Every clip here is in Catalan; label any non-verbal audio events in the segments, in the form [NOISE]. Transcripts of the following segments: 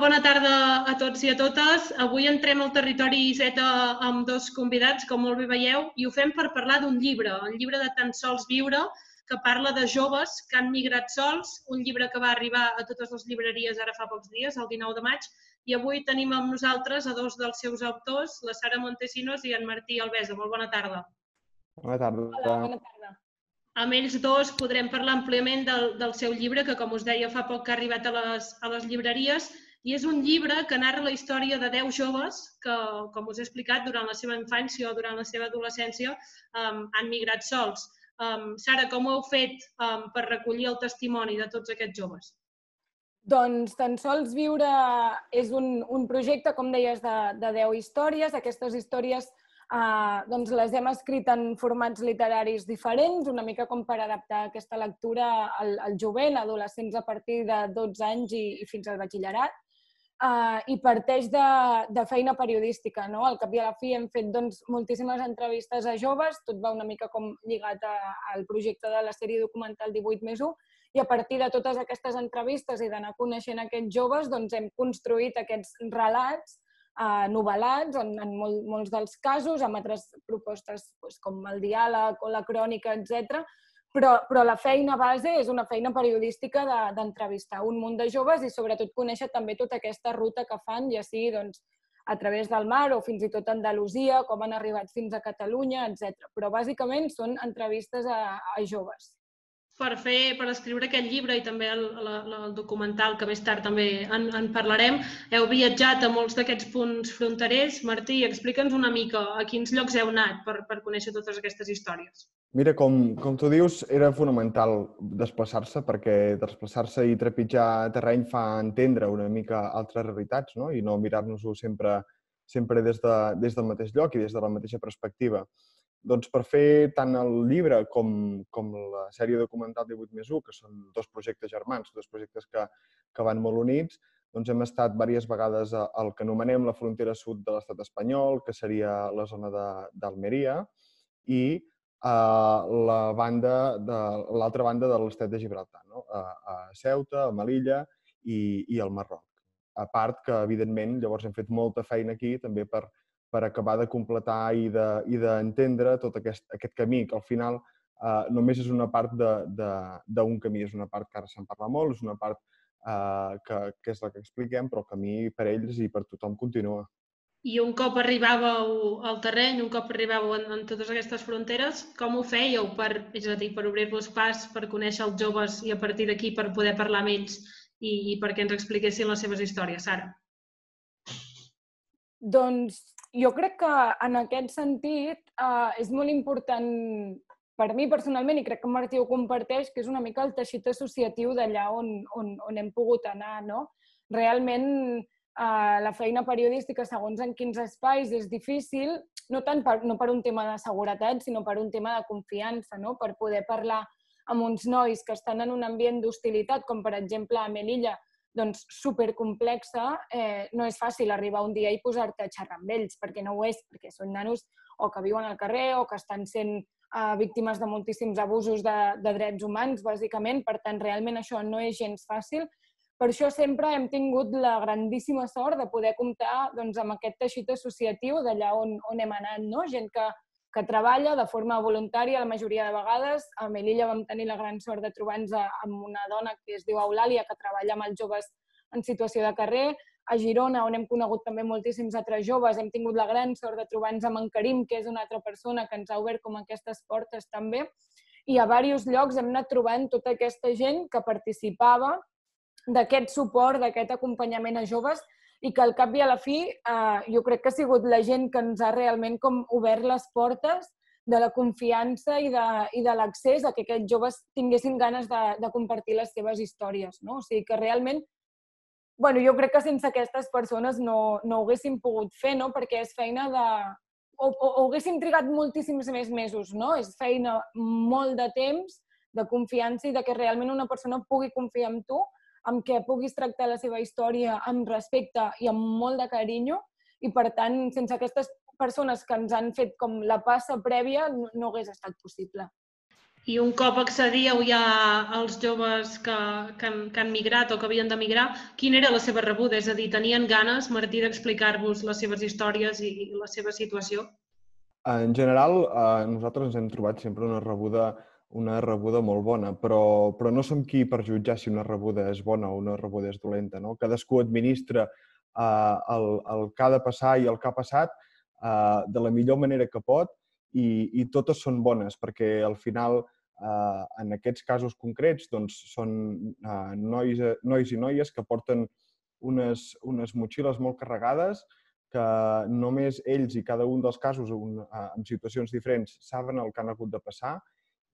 molt bona tarda a tots i a totes. Avui entrem al territori Z amb dos convidats, com molt bé veieu, i ho fem per parlar d'un llibre, el llibre de Tan sols viure, que parla de joves que han migrat sols, un llibre que va arribar a totes les llibreries ara fa pocs dies, el 19 de maig, i avui tenim amb nosaltres a dos dels seus autors, la Sara Montesinos i en Martí Alvesa. Molt bona tarda. Bona tarda. Hola, bona tarda. Amb ells dos podrem parlar àmpliament del, del seu llibre, que com us deia fa poc que ha arribat a les, a les llibreries, i és un llibre que narra la història de 10 joves que, com us he explicat, durant la seva infància o durant la seva adolescència um, han migrat sols. Um, Sara, com ho heu fet um, per recollir el testimoni de tots aquests joves? Doncs tan sols viure és un, un projecte, com deies, de, de 10 històries. Aquestes històries Uh, doncs les hem escrit en formats literaris diferents, una mica com per adaptar aquesta lectura al, al jovent, adolescents a partir de 12 anys i, i fins al batxillerat. Uh, I parteix de, de feina periodística. No? Al cap i a la fi hem fet doncs, moltíssimes entrevistes a joves, tot va una mica com lligat a, al projecte de la sèrie documental 18 més 1, i a partir de totes aquestes entrevistes i d'anar coneixent aquests joves, doncs hem construït aquests relats eh, novel·lats en, en molt, molts dels casos, amb altres propostes doncs, com el diàleg o la crònica, etc. Però, però la feina base és una feina periodística d'entrevistar de, un munt de joves i sobretot conèixer també tota aquesta ruta que fan, ja sigui doncs, a través del mar o fins i tot Andalusia, com han arribat fins a Catalunya, etc. Però bàsicament són entrevistes a, a joves per fer, per escriure aquest llibre i també el, el, el documental, que més tard també en, en parlarem, heu viatjat a molts d'aquests punts fronterers. Martí, explica'ns una mica a quins llocs heu anat per, per conèixer totes aquestes històries. Mira, com, com tu dius, era fonamental desplaçar-se perquè desplaçar-se i trepitjar terreny fa entendre una mica altres realitats no? i no mirar-nos-ho sempre, sempre des, de, des del mateix lloc i des de la mateixa perspectiva. Doncs per fer tant el llibre com, com la sèrie documental 18 més 1, que són dos projectes germans, dos projectes que, que van molt units, doncs hem estat diverses vegades al que anomenem la frontera sud de l'estat espanyol, que seria la zona d'Almeria, i a la banda de l'altra banda de l'estat de Gibraltar, no? a, a Ceuta, a Melilla i, i al Marroc. A part que, evidentment, llavors hem fet molta feina aquí també per, per acabar de completar i d'entendre de, tot aquest, aquest camí, que al final eh, només és una part d'un camí, és una part que ara se'n parla molt, és una part eh, que, que és la que expliquem, però el camí per ells i per tothom continua. I un cop arribàveu al terreny, un cop arribàveu en, en totes aquestes fronteres, com ho fèieu per, és a dir, per obrir-vos pas, per conèixer els joves i a partir d'aquí per poder parlar amb ells i, i perquè ens expliquessin les seves històries, Sara? Doncs jo crec que en aquest sentit eh, és molt important per mi personalment, i crec que Martí ho comparteix, que és una mica el teixit associatiu d'allà on, on, on hem pogut anar. No? Realment, eh, la feina periodística, segons en quins espais, és difícil, no tant per, no per un tema de seguretat, sinó per un tema de confiança, no? per poder parlar amb uns nois que estan en un ambient d'hostilitat, com per exemple a Melilla, doncs, supercomplexa, eh, no és fàcil arribar un dia i posar-te a xerrar amb ells, perquè no ho és, perquè són nanos o que viuen al carrer o que estan sent eh, víctimes de moltíssims abusos de, de drets humans, bàsicament. Per tant, realment això no és gens fàcil. Per això sempre hem tingut la grandíssima sort de poder comptar doncs, amb aquest teixit associatiu d'allà on, on hem anat, no? gent que, que treballa de forma voluntària la majoria de vegades. A Melilla vam tenir la gran sort de trobar-nos amb una dona que es diu Eulàlia, que treballa amb els joves en situació de carrer. A Girona, on hem conegut també moltíssims altres joves, hem tingut la gran sort de trobar-nos amb en Karim, que és una altra persona que ens ha obert com aquestes portes també. I a diversos llocs hem anat trobant tota aquesta gent que participava d'aquest suport, d'aquest acompanyament a joves i que al cap i a la fi eh, jo crec que ha sigut la gent que ens ha realment com obert les portes de la confiança i de, i de l'accés a que aquests joves tinguessin ganes de, de compartir les seves històries. No? O sigui que realment, bueno, jo crec que sense aquestes persones no, no ho haguéssim pogut fer, no? perquè és feina de... O, o, o haguéssim trigat moltíssims més mesos, no? És feina molt de temps, de confiança i de que realment una persona pugui confiar en tu amb què puguis tractar la seva història amb respecte i amb molt de carinyo i, per tant, sense aquestes persones que ens han fet com la passa prèvia no, no hagués estat possible. I un cop accedíeu ja als joves que, que, han, que han migrat o que havien de migrar, quina era la seva rebuda? És a dir, tenien ganes, Martí, d'explicar-vos les seves històries i la seva situació? En general, eh, nosaltres ens hem trobat sempre una rebuda una rebuda molt bona, però, però no som qui per jutjar si una rebuda és bona o una rebuda és dolenta. No? Cadascú administra eh, el, el que ha de passar i el que ha passat eh, de la millor manera que pot i, i totes són bones, perquè al final, eh, en aquests casos concrets, doncs, són eh, nois, nois i noies que porten unes, unes motxilles molt carregades, que només ells i cada un dels casos un, eh, en situacions diferents saben el que han hagut de passar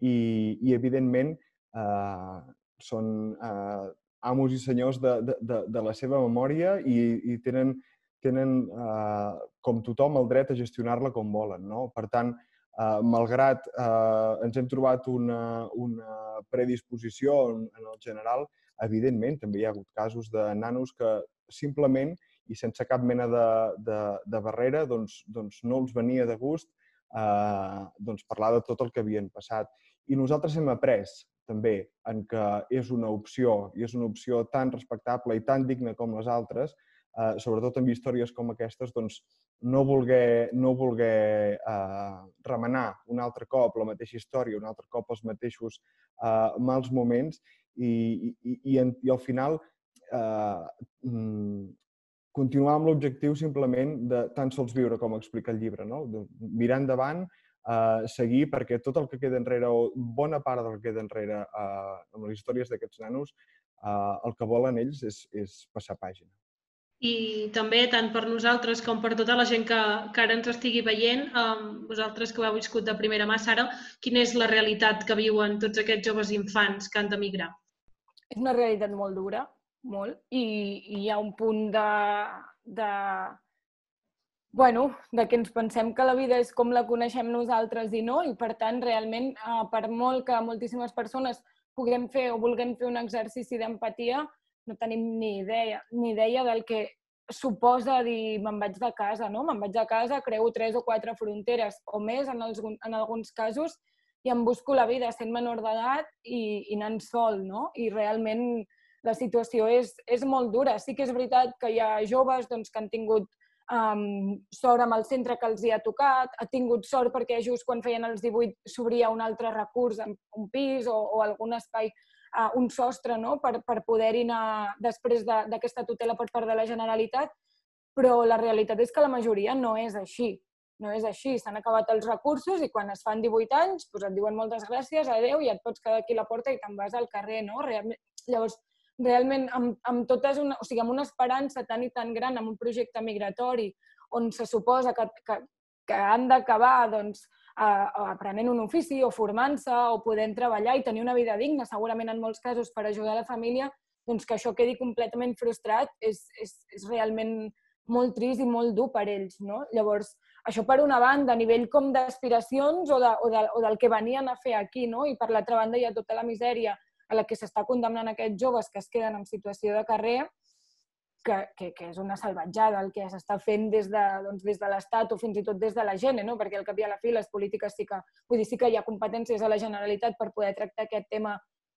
i, i evidentment, eh, són eh, amos i senyors de, de, de, de la seva memòria i, i tenen, tenen eh, com tothom, el dret a gestionar-la com volen. No? Per tant, eh, malgrat eh, ens hem trobat una, una predisposició en, en el general, evidentment també hi ha hagut casos de nanos que simplement i sense cap mena de, de, de barrera doncs, doncs no els venia de gust eh, doncs parlar de tot el que havien passat. I nosaltres hem après també en que és una opció i és una opció tan respectable i tan digna com les altres, eh, sobretot amb històries com aquestes, doncs no voler, no voler eh, remenar un altre cop la mateixa història, un altre cop els mateixos eh, mals moments i, i, i, i al final eh, mm, continuar amb l'objectiu simplement de tan sols viure com explica el llibre, no? de mirar endavant, uh, seguir, perquè tot el que queda enrere, o bona part del que queda enrere uh, amb les històries d'aquests nanos, uh, el que volen ells és, és passar pàgina. I també, tant per nosaltres com per tota la gent que, que ara ens estigui veient, um, vosaltres que ho heu viscut de primera mà, Sara, quina és la realitat que viuen tots aquests joves infants que han d'emigrar? És una realitat molt dura, molt, i, i hi ha un punt de, de, bueno, de que ens pensem que la vida és com la coneixem nosaltres i no, i per tant, realment, eh, per molt que moltíssimes persones puguem fer o vulguem fer un exercici d'empatia, no tenim ni idea, ni idea del que suposa dir me'n vaig de casa, no? Me'n vaig de casa, creu tres o quatre fronteres o més en, els, en alguns casos i em busco la vida sent menor d'edat i, i anant sol, no? I realment la situació és, és molt dura. Sí que és veritat que hi ha joves doncs, que han tingut um, sort amb el centre que els hi ha tocat, ha tingut sort perquè just quan feien els 18 s'obria un altre recurs, un pis o, o algun espai, uh, un sostre no? per, per poder-hi anar després d'aquesta de, tutela per part de la Generalitat, però la realitat és que la majoria no és així. No és així, s'han acabat els recursos i quan es fan 18 anys doncs et diuen moltes gràcies, adeu, i et pots quedar aquí a la porta i te'n vas al carrer, no? Llavors, realment amb, amb, totes una, o sigui, amb una esperança tan i tan gran, amb un projecte migratori on se suposa que, que, que han d'acabar doncs, eh, aprenent un ofici o formant-se o podent treballar i tenir una vida digna, segurament en molts casos per ajudar la família, doncs que això quedi completament frustrat és, és, és realment molt trist i molt dur per ells. No? Llavors, això per una banda, a nivell com d'aspiracions o, de, o, de, o del que venien a fer aquí, no? i per l'altra banda hi ha tota la misèria a la que s'està condemnant aquests joves que es queden en situació de carrer, que, que, que és una salvatjada el que s'està fent des de, doncs, des de l'Estat o fins i tot des de la gent, no? perquè al cap i a la fi les polítiques sí que, vull dir, sí que hi ha competències a la Generalitat per poder tractar aquest tema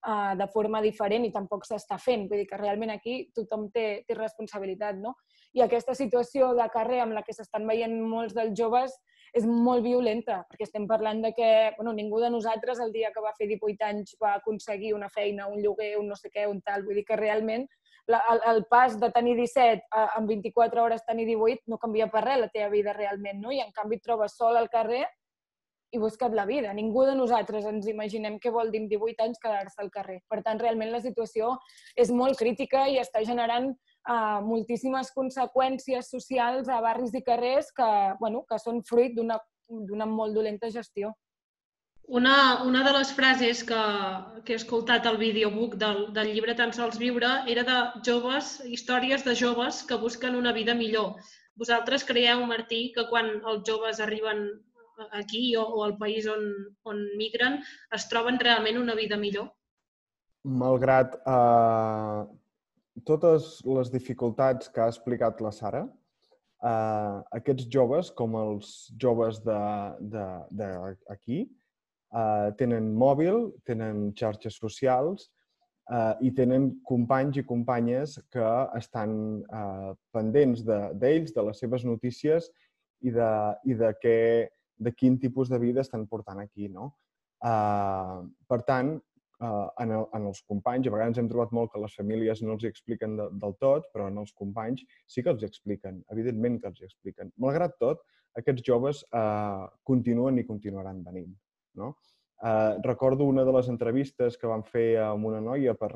uh, de forma diferent i tampoc s'està fent. Vull dir que realment aquí tothom té, té responsabilitat. No? I aquesta situació de carrer amb la que s'estan veient molts dels joves és molt violenta, perquè estem parlant de que bueno, ningú de nosaltres el dia que va fer 18 anys va aconseguir una feina, un lloguer, un no sé què, un tal. Vull dir que realment la, el, el pas de tenir 17 a, en 24 hores tenir 18 no canvia per res la teva vida realment, no? I en canvi et trobes sol al carrer i busca't la vida. Ningú de nosaltres ens imaginem què vol dir amb 18 anys quedar-se al carrer. Per tant, realment la situació és molt crítica i està generant uh, moltíssimes conseqüències socials a barris i carrers que, bueno, que són fruit d'una molt dolenta gestió. Una, una de les frases que, que he escoltat al videobook del, del llibre Tan sols viure era de joves, històries de joves que busquen una vida millor. Vosaltres creieu, Martí, que quan els joves arriben aquí o, o al país on, on migren es troben realment una vida millor? Malgrat eh, totes les dificultats que ha explicat la Sara, eh, aquests joves, com els joves d'aquí, eh, tenen mòbil, tenen xarxes socials eh, i tenen companys i companyes que estan eh, pendents d'ells, de, de les seves notícies i de, i de, què, de quin tipus de vida estan portant aquí. No? Eh, per tant, eh, en, el, en els companys, a vegades hem trobat molt que les famílies no els expliquen de, del tot, però en els companys sí que els expliquen, evidentment que els expliquen. Malgrat tot, aquests joves eh, continuen i continuaran venint. No? Eh, recordo una de les entrevistes que vam fer amb una noia per,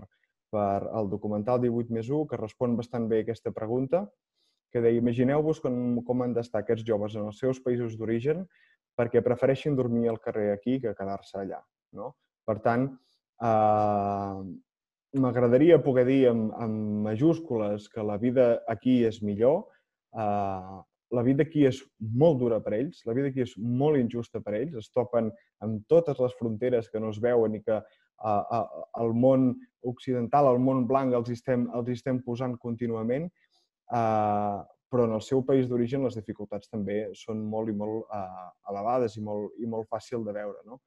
per el documental 18 més 1, que respon bastant bé aquesta pregunta, que deia, imagineu-vos com, com han d'estar aquests joves en els seus països d'origen perquè prefereixin dormir al carrer aquí que quedar-se allà. No? Per tant, eh, m'agradaria poder dir amb, amb majúscules que la vida aquí és millor, eh, la vida aquí és molt dura per ells, la vida aquí és molt injusta per ells, es topen amb totes les fronteres que no es veuen i que uh, uh, el món occidental, el món blanc, els estem, els estem posant contínuament, uh, però en el seu país d'origen les dificultats també són molt i molt uh, elevades i molt, i molt fàcil de veure. No?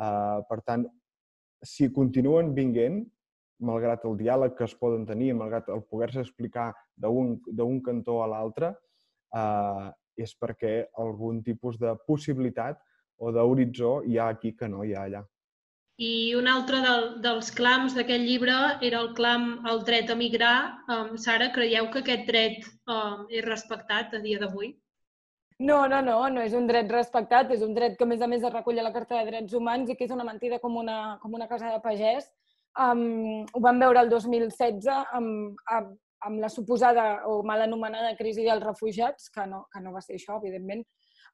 Uh, per tant, si continuen vinguent, malgrat el diàleg que es poden tenir, malgrat el poder-se explicar d'un cantó a l'altre, eh, és perquè algun tipus de possibilitat o d'horitzó hi ha aquí que no hi ha allà. I un altre del, dels clams d'aquest llibre era el clam al dret a migrar. Um, Sara, creieu que aquest dret um, és respectat a dia d'avui? No, no, no, no és un dret respectat, és un dret que a més a més es recull a la Carta de Drets Humans i que és una mentida com una, com una casa de pagès. Um, ho vam veure el 2016 amb, amb, amb la suposada o mal anomenada crisi dels refugiats, que no, que no va ser això, evidentment,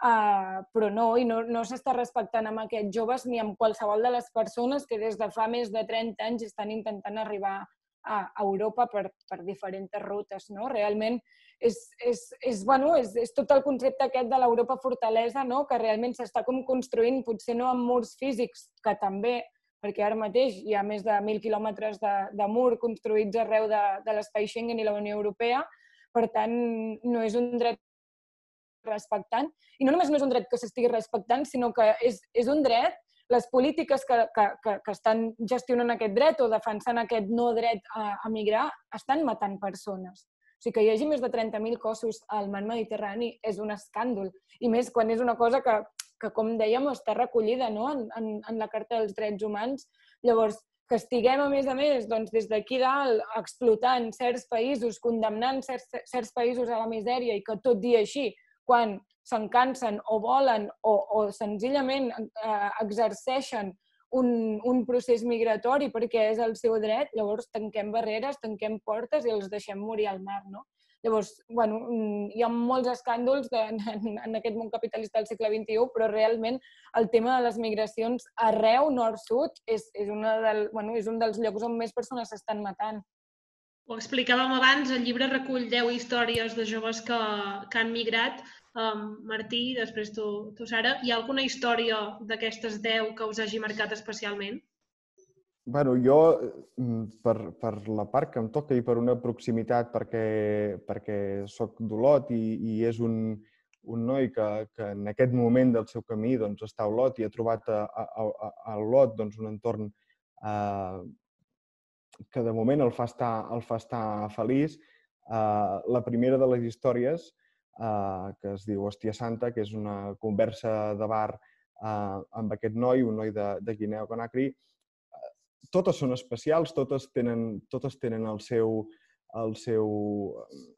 uh, però no, i no, no s'està respectant amb aquests joves ni amb qualsevol de les persones que des de fa més de 30 anys estan intentant arribar a Europa per, per diferents rutes. No? Realment és, és, és, bueno, és, és tot el concepte aquest de l'Europa fortalesa, no? que realment s'està com construint, potser no amb murs físics, que també, perquè ara mateix hi ha més de 1.000 quilòmetres de, de mur construïts arreu de, de l'espai Schengen i la Unió Europea. Per tant, no és un dret respectant. I no només no és un dret que s'estigui respectant, sinó que és, és un dret, les polítiques que, que, que, que estan gestionant aquest dret o defensant aquest no dret a, a migrar estan matant persones. O sigui, que hi hagi més de 30.000 cossos al mar Mediterrani és un escàndol. I més quan és una cosa que que, com dèiem, està recollida no? en, en, en la Carta dels Drets Humans. Llavors, que estiguem, a més a més, doncs, des d'aquí dalt, explotant certs països, condemnant certs, certs països a la misèria i que tot dia així, quan se'n cansen o volen o, o senzillament eh, exerceixen un, un procés migratori perquè és el seu dret, llavors tanquem barreres, tanquem portes i els deixem morir al mar, no? Llavors, bueno, mm, hi ha molts escàndols de, [LAUGHS] en, en aquest món capitalista del segle XXI, però realment el tema de les migracions arreu, nord-sud, és, és, una del, bueno, és un dels llocs on més persones s'estan matant. Ho explicàvem abans, el llibre recull 10 històries de joves que, que han migrat. Um, Martí, després tu, tu, Sara, hi ha alguna història d'aquestes 10 que us hagi marcat especialment? bueno, jo, mm, per, per la part que em toca i per una proximitat perquè, perquè sóc d'Olot i, i és un, un noi que, que en aquest moment del seu camí doncs, està a Olot i ha trobat a, a, a, a Olot doncs, un entorn eh, que de moment el fa estar, el fa estar feliç. Eh, la primera de les històries, eh, que es diu Hòstia Santa, que és una conversa de bar eh, amb aquest noi, un noi de, de Guinea Conakry, totes són especials, totes tenen, totes tenen el seu, el seu,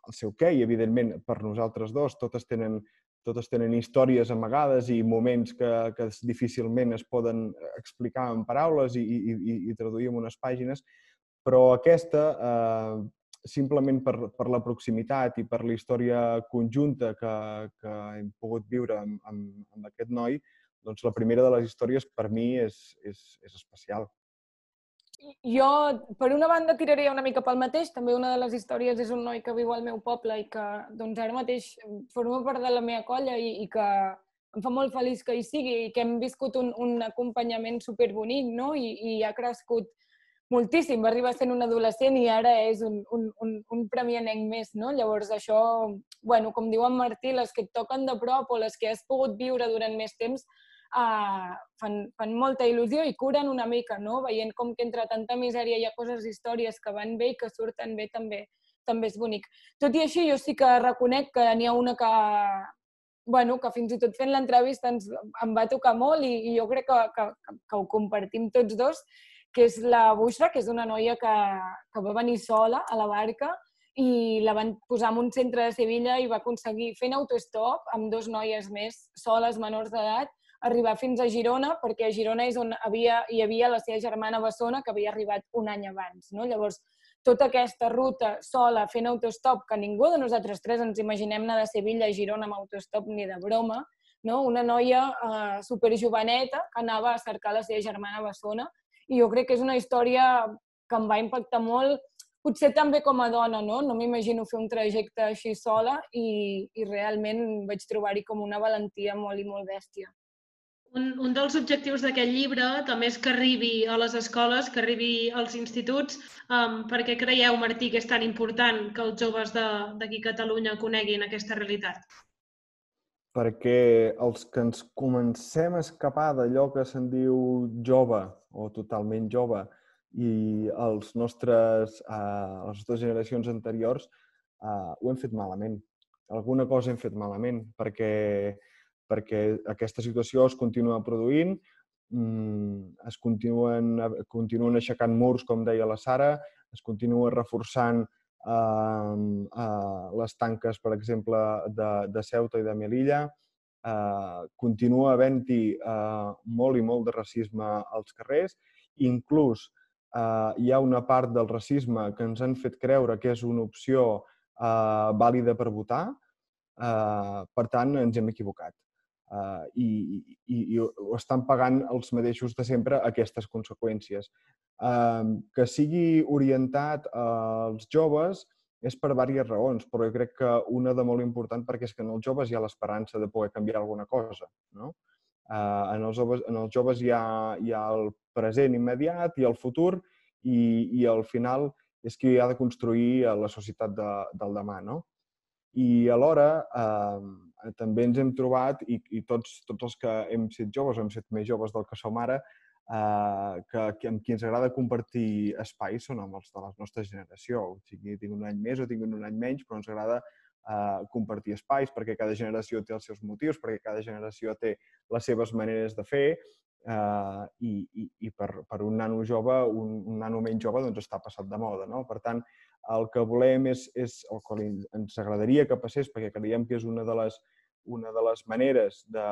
el seu què i, evidentment, per nosaltres dos, totes tenen, totes tenen històries amagades i moments que, que difícilment es poden explicar en paraules i, i, i, i traduir en unes pàgines, però aquesta, eh, simplement per, per la proximitat i per la història conjunta que, que hem pogut viure amb, amb, amb aquest noi, doncs la primera de les històries per mi és, és, és especial. Jo, per una banda, tiraria una mica pel mateix. També una de les històries és un noi que viu al meu poble i que doncs, ara mateix forma part de la meva colla i, i que em fa molt feliç que hi sigui i que hem viscut un, un acompanyament superbonic no? I, i ha crescut moltíssim. Va arribar sent un adolescent i ara és un, un, un, un premianenc més. No? Llavors, això, bueno, com diu en Martí, les que et toquen de prop o les que has pogut viure durant més temps, uh, fan, fan molta il·lusió i curen una mica, no? Veient com que entre tanta misèria hi ha coses, històries que van bé i que surten bé també, també és bonic. Tot i així, jo sí que reconec que n'hi ha una que, bueno, que fins i tot fent l'entrevista ens, em va tocar molt i, i jo crec que, que, que ho compartim tots dos, que és la Bushra, que és una noia que, que va venir sola a la barca i la van posar en un centre de Sevilla i va aconseguir, fent autostop amb dos noies més, soles, menors d'edat, arribar fins a Girona, perquè a Girona és on havia, hi havia la seva germana Bessona, que havia arribat un any abans. No? Llavors, tota aquesta ruta sola, fent autostop, que ningú de nosaltres tres ens imaginem anar de Sevilla a Girona amb autostop ni de broma, no? una noia eh, superjoveneta que anava a cercar la seva germana Bessona, i jo crec que és una història que em va impactar molt, potser també com a dona, no? No m'imagino fer un trajecte així sola i, i realment vaig trobar-hi com una valentia molt i molt bèstia. Un, un dels objectius d'aquest llibre també és que arribi a les escoles, que arribi als instituts. Um, per què creieu, Martí, que és tan important que els joves d'aquí Catalunya coneguin aquesta realitat? Perquè els que ens comencem a escapar d'allò que se'n diu jove o totalment jove i els nostres, uh, les nostres generacions anteriors uh, ho hem fet malament. Alguna cosa hem fet malament perquè perquè aquesta situació es continua produint, mm, es continuen, continuen aixecant murs, com deia la Sara, es continua reforçant eh, eh, les tanques, per exemple, de, de Ceuta i de Melilla, eh, continua havent-hi eh, molt i molt de racisme als carrers, inclús eh, hi ha una part del racisme que ens han fet creure que és una opció eh, vàlida per votar, eh, per tant, ens hem equivocat uh, i, i, i ho estan pagant els mateixos de sempre aquestes conseqüències. Uh, que sigui orientat als joves és per diverses raons, però jo crec que una de molt important perquè és que en els joves hi ha l'esperança de poder canviar alguna cosa. No? Uh, en, els joves, en els joves hi ha, hi ha el present immediat i el futur i, i al final és qui ha de construir la societat de, del demà. No? I alhora, eh, Eh, també ens hem trobat, i, i tots, tots els que hem estat joves hem estat més joves del que som ara, eh, que, que amb qui ens agrada compartir espais són amb els de la nostra generació. O sigui, tinc un any més o tinc un any menys, però ens agrada eh, compartir espais perquè cada generació té els seus motius, perquè cada generació té les seves maneres de fer eh, i, i, i per, per un nano jove, un, un nano menys jove, doncs està passat de moda. No? Per tant, el que volem és, és el que ens agradaria que passés, perquè creiem que és una de les, una de les maneres de,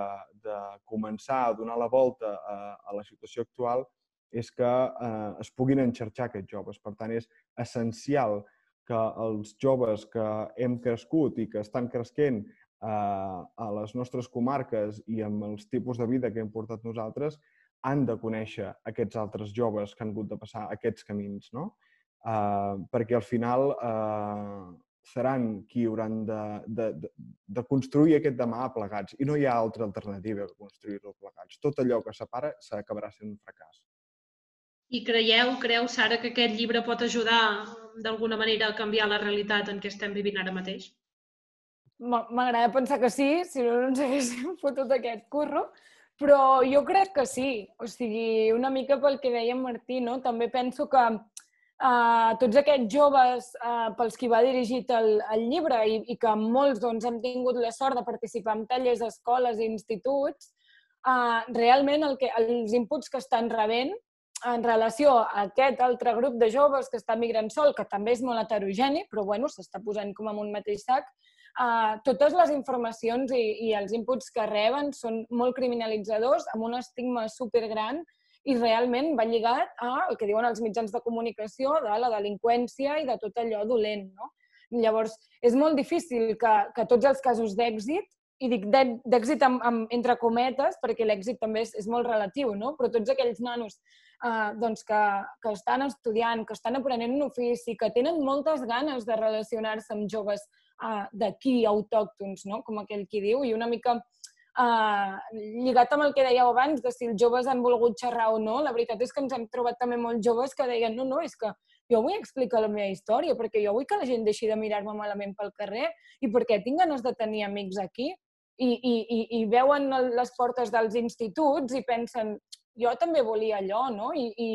de començar a donar la volta a, a la situació actual, és que eh, es puguin enxarxar aquests joves. Per tant, és essencial que els joves que hem crescut i que estan cresquent a les nostres comarques i amb els tipus de vida que hem portat nosaltres han de conèixer aquests altres joves que han hagut de passar aquests camins. No? uh, perquè al final uh, seran qui hauran de, de, de, de construir aquest demà plegats. I no hi ha altra alternativa que construir-lo plegats. Tot allò que separa s'acabarà sent un fracàs. I creieu, creu, Sara, que aquest llibre pot ajudar d'alguna manera a canviar la realitat en què estem vivint ara mateix? M'agrada pensar que sí, si no, no ens haguéssim [LAUGHS] fotut aquest curro, però jo crec que sí. O sigui, una mica pel que deia Martí, no? també penso que uh, tots aquests joves uh, pels qui va dirigit el, el llibre i, i que molts doncs, hem tingut la sort de participar en tallers, escoles i instituts, uh, realment el que, els inputs que estan rebent en relació a aquest altre grup de joves que està migrant sol, que també és molt heterogeni, però bueno, s'està posant com en un mateix sac, uh, totes les informacions i, i els inputs que reben són molt criminalitzadors, amb un estigma supergran i realment va lligat a el que diuen els mitjans de comunicació de la delinqüència i de tot allò dolent. No? Llavors, és molt difícil que, que tots els casos d'èxit, i dic d'èxit entre cometes, perquè l'èxit també és, és molt relatiu, no? però tots aquells nanos eh, doncs que, que estan estudiant, que estan aprenent un ofici, que tenen moltes ganes de relacionar-se amb joves eh, d'aquí, autòctons, no? com aquell qui diu, i una mica Uh, lligat amb el que dèieu abans, de si els joves han volgut xerrar o no, la veritat és que ens hem trobat també molts joves que deien no, no, és que jo vull explicar la meva història, perquè jo vull que la gent deixi de mirar-me malament pel carrer i perquè tinc ganes de tenir amics aquí. i, i, i, i veuen les portes dels instituts i pensen, jo també volia allò, no? I, i,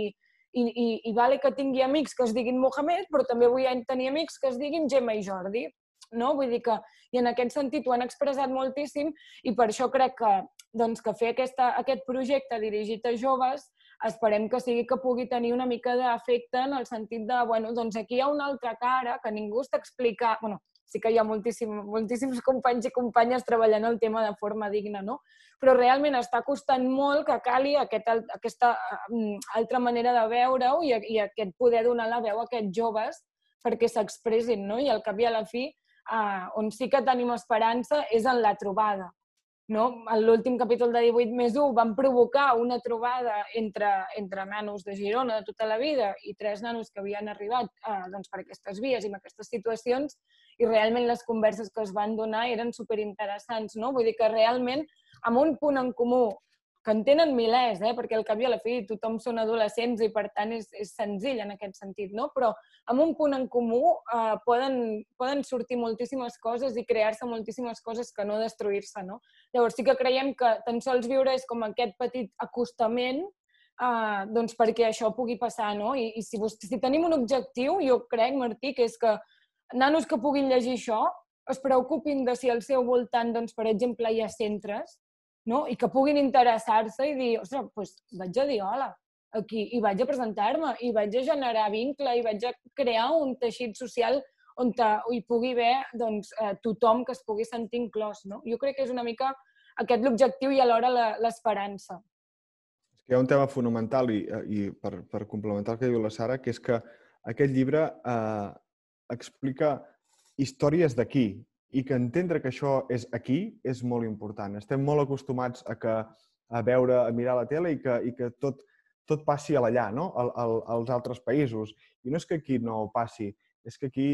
i, i, i vale que tingui amics que es diguin Mohamed, però també vull tenir amics que es diguin Gemma i Jordi. No? Vull dir que, i en aquest sentit ho han expressat moltíssim i per això crec que, doncs, que fer aquesta, aquest projecte dirigit a joves esperem que sigui que pugui tenir una mica d'efecte en el sentit de, bueno, doncs aquí hi ha una altra cara que ningú està explicant, bueno, sí que hi ha moltíssim, moltíssims companys i companyes treballant el tema de forma digna, no? Però realment està costant molt que cali aquest, aquesta mm, altra manera de veure-ho i, i aquest poder donar la veu a aquests joves perquè s'expressin, no? I al cap i a la fi, eh, on sí que tenim esperança és en la trobada, no? En l'últim capítol de 18 més 1 van provocar una trobada entre, entre nanos de Girona de tota la vida i tres nanos que havien arribat eh, doncs, per aquestes vies i en aquestes situacions i realment les converses que es van donar eren superinteressants. No? Vull dir que realment amb un punt en comú que en tenen milers, eh? perquè al cap i a la fi tothom són adolescents i per tant és, és senzill en aquest sentit, no? però amb un punt en comú eh, poden, poden sortir moltíssimes coses i crear-se moltíssimes coses que no destruir-se. No? Llavors sí que creiem que tan sols viure és com aquest petit acostament eh, doncs perquè això pugui passar. No? I, i si, si tenim un objectiu, jo crec, Martí, que és que nanos que puguin llegir això es preocupin de si al seu voltant, doncs, per exemple, hi ha centres no? i que puguin interessar-se i dir, ostres, doncs vaig a dir hola aquí i vaig a presentar-me i vaig a generar vincle i vaig a crear un teixit social on hi pugui haver doncs, eh, tothom que es pugui sentir inclòs. No? Jo crec que és una mica aquest l'objectiu i alhora l'esperança. És que hi ha un tema fonamental i, eh, i per, per complementar el que diu la Sara, que és que aquest llibre eh, explica històries d'aquí, i que entendre que això és aquí és molt important. Estem molt acostumats a, que, a veure, a mirar la tele i que, i que tot, tot passi a l'allà, no? Al, al, als altres països. I no és que aquí no passi, és que aquí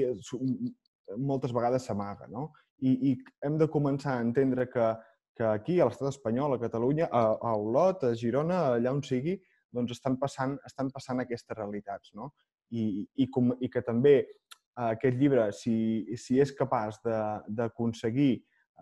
moltes vegades s'amaga, no? I, I hem de començar a entendre que, que aquí, a l'estat espanyol, a Catalunya, a, a Olot, a Girona, allà on sigui, doncs estan passant, estan passant aquestes realitats, no? I, i, com, i que també aquest llibre, si, si és capaç d'aconseguir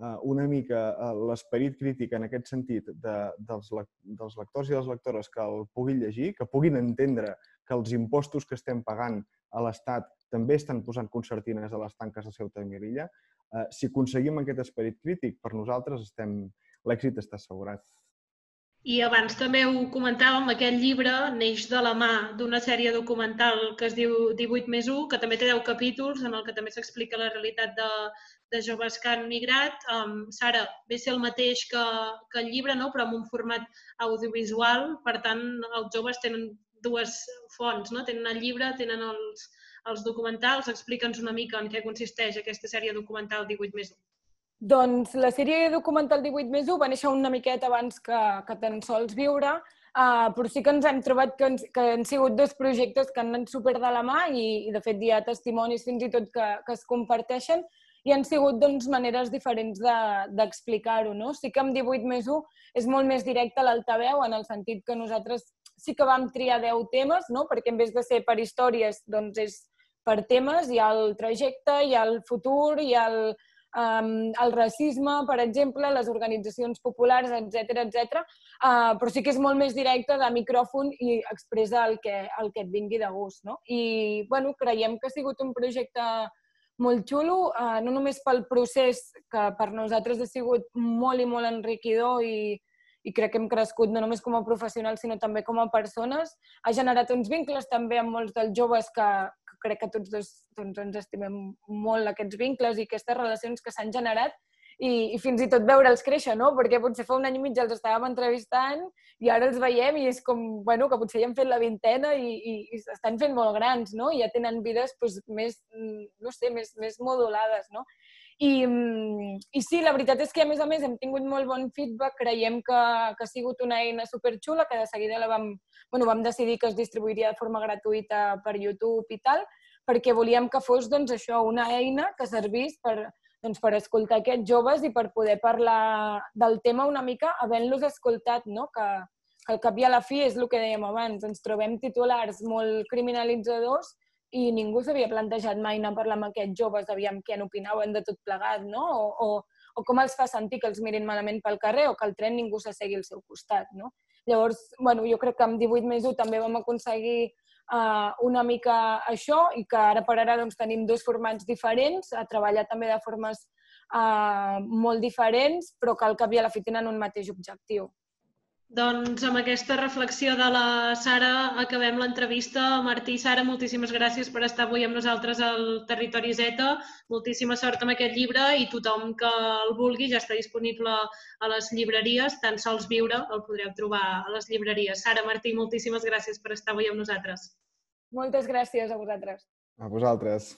uh, una mica uh, l'esperit crític en aquest sentit de, dels, dels lectors i les lectores que el puguin llegir, que puguin entendre que els impostos que estem pagant a l'Estat també estan posant concertines a les tanques de Ceuta i Melilla, uh, si aconseguim aquest esperit crític, per nosaltres estem l'èxit està assegurat. I abans també ho comentàvem, aquest llibre neix de la mà d'una sèrie documental que es diu 18 més 1, que també té 10 capítols, en el que també s'explica la realitat de, de joves que han migrat. Um, Sara, ve ser el mateix que, que el llibre, no? però amb un format audiovisual. Per tant, els joves tenen dues fonts, no? tenen el llibre, tenen els, els documentals. Explica'ns una mica en què consisteix aquesta sèrie documental 18 més 1. Doncs la sèrie documental 18 més 1 va néixer una miqueta abans que, que tan sols viure, uh, però sí que ens hem trobat que, ens, que han sigut dos projectes que han anat super de la mà i, i de fet hi ha testimonis fins i tot que, que es comparteixen i han sigut doncs, maneres diferents d'explicar-ho. De, no? Sí que amb 18 més 1 és molt més directe l'altaveu en el sentit que nosaltres sí que vam triar 10 temes, no? perquè en vez de ser per històries, doncs és per temes, hi ha el trajecte, hi ha el futur, hi ha el, um, el racisme, per exemple, les organitzacions populars, etc etc. Uh, però sí que és molt més directe de micròfon i expressa el que, el que et vingui de gust. No? I bueno, creiem que ha sigut un projecte molt xulo, uh, no només pel procés, que per nosaltres ha sigut molt i molt enriquidor i, i crec que hem crescut no només com a professionals, sinó també com a persones. Ha generat uns vincles també amb molts dels joves que, que crec que tots dos doncs, ens estimem molt aquests vincles i aquestes relacions que s'han generat i, i fins i tot veure'ls créixer, no? Perquè potser fa un any i mig els estàvem entrevistant i ara els veiem i és com, bueno, que potser ja han fet la vintena i, i, i s'estan fent molt grans, no? I ja tenen vides doncs, més, no sé, més, més modulades, no? I, mm, I sí, la veritat és que a més a més hem tingut molt bon feedback, creiem que, que ha sigut una eina superxula, que de seguida la vam, bueno, vam decidir que es distribuiria de forma gratuïta per YouTube i tal, perquè volíem que fos doncs, això una eina que servís per, doncs, per escoltar aquests joves i per poder parlar del tema una mica havent-los escoltat, no? que, que al cap i a la fi és el que dèiem abans, ens trobem titulars molt criminalitzadors i ningú s'havia plantejat mai anar a parlar amb aquests joves, aviam què n'opinaven de tot plegat, no? O, o, o com els fa sentir que els mirin malament pel carrer o que el tren ningú s'assegui al seu costat, no? Llavors, bueno, jo crec que amb 18 més 1 també vam aconseguir uh, una mica això i que ara per ara doncs, tenim dos formats diferents, a treballar també de formes uh, molt diferents, però que al cap i a la fi tenen un mateix objectiu. Doncs amb aquesta reflexió de la Sara acabem l'entrevista. Martí i Sara, moltíssimes gràcies per estar avui amb nosaltres al Territori Z. Moltíssima sort amb aquest llibre i tothom que el vulgui ja està disponible a les llibreries. Tan sols viure el podreu trobar a les llibreries. Sara, Martí, moltíssimes gràcies per estar avui amb nosaltres. Moltes gràcies a vosaltres. A vosaltres.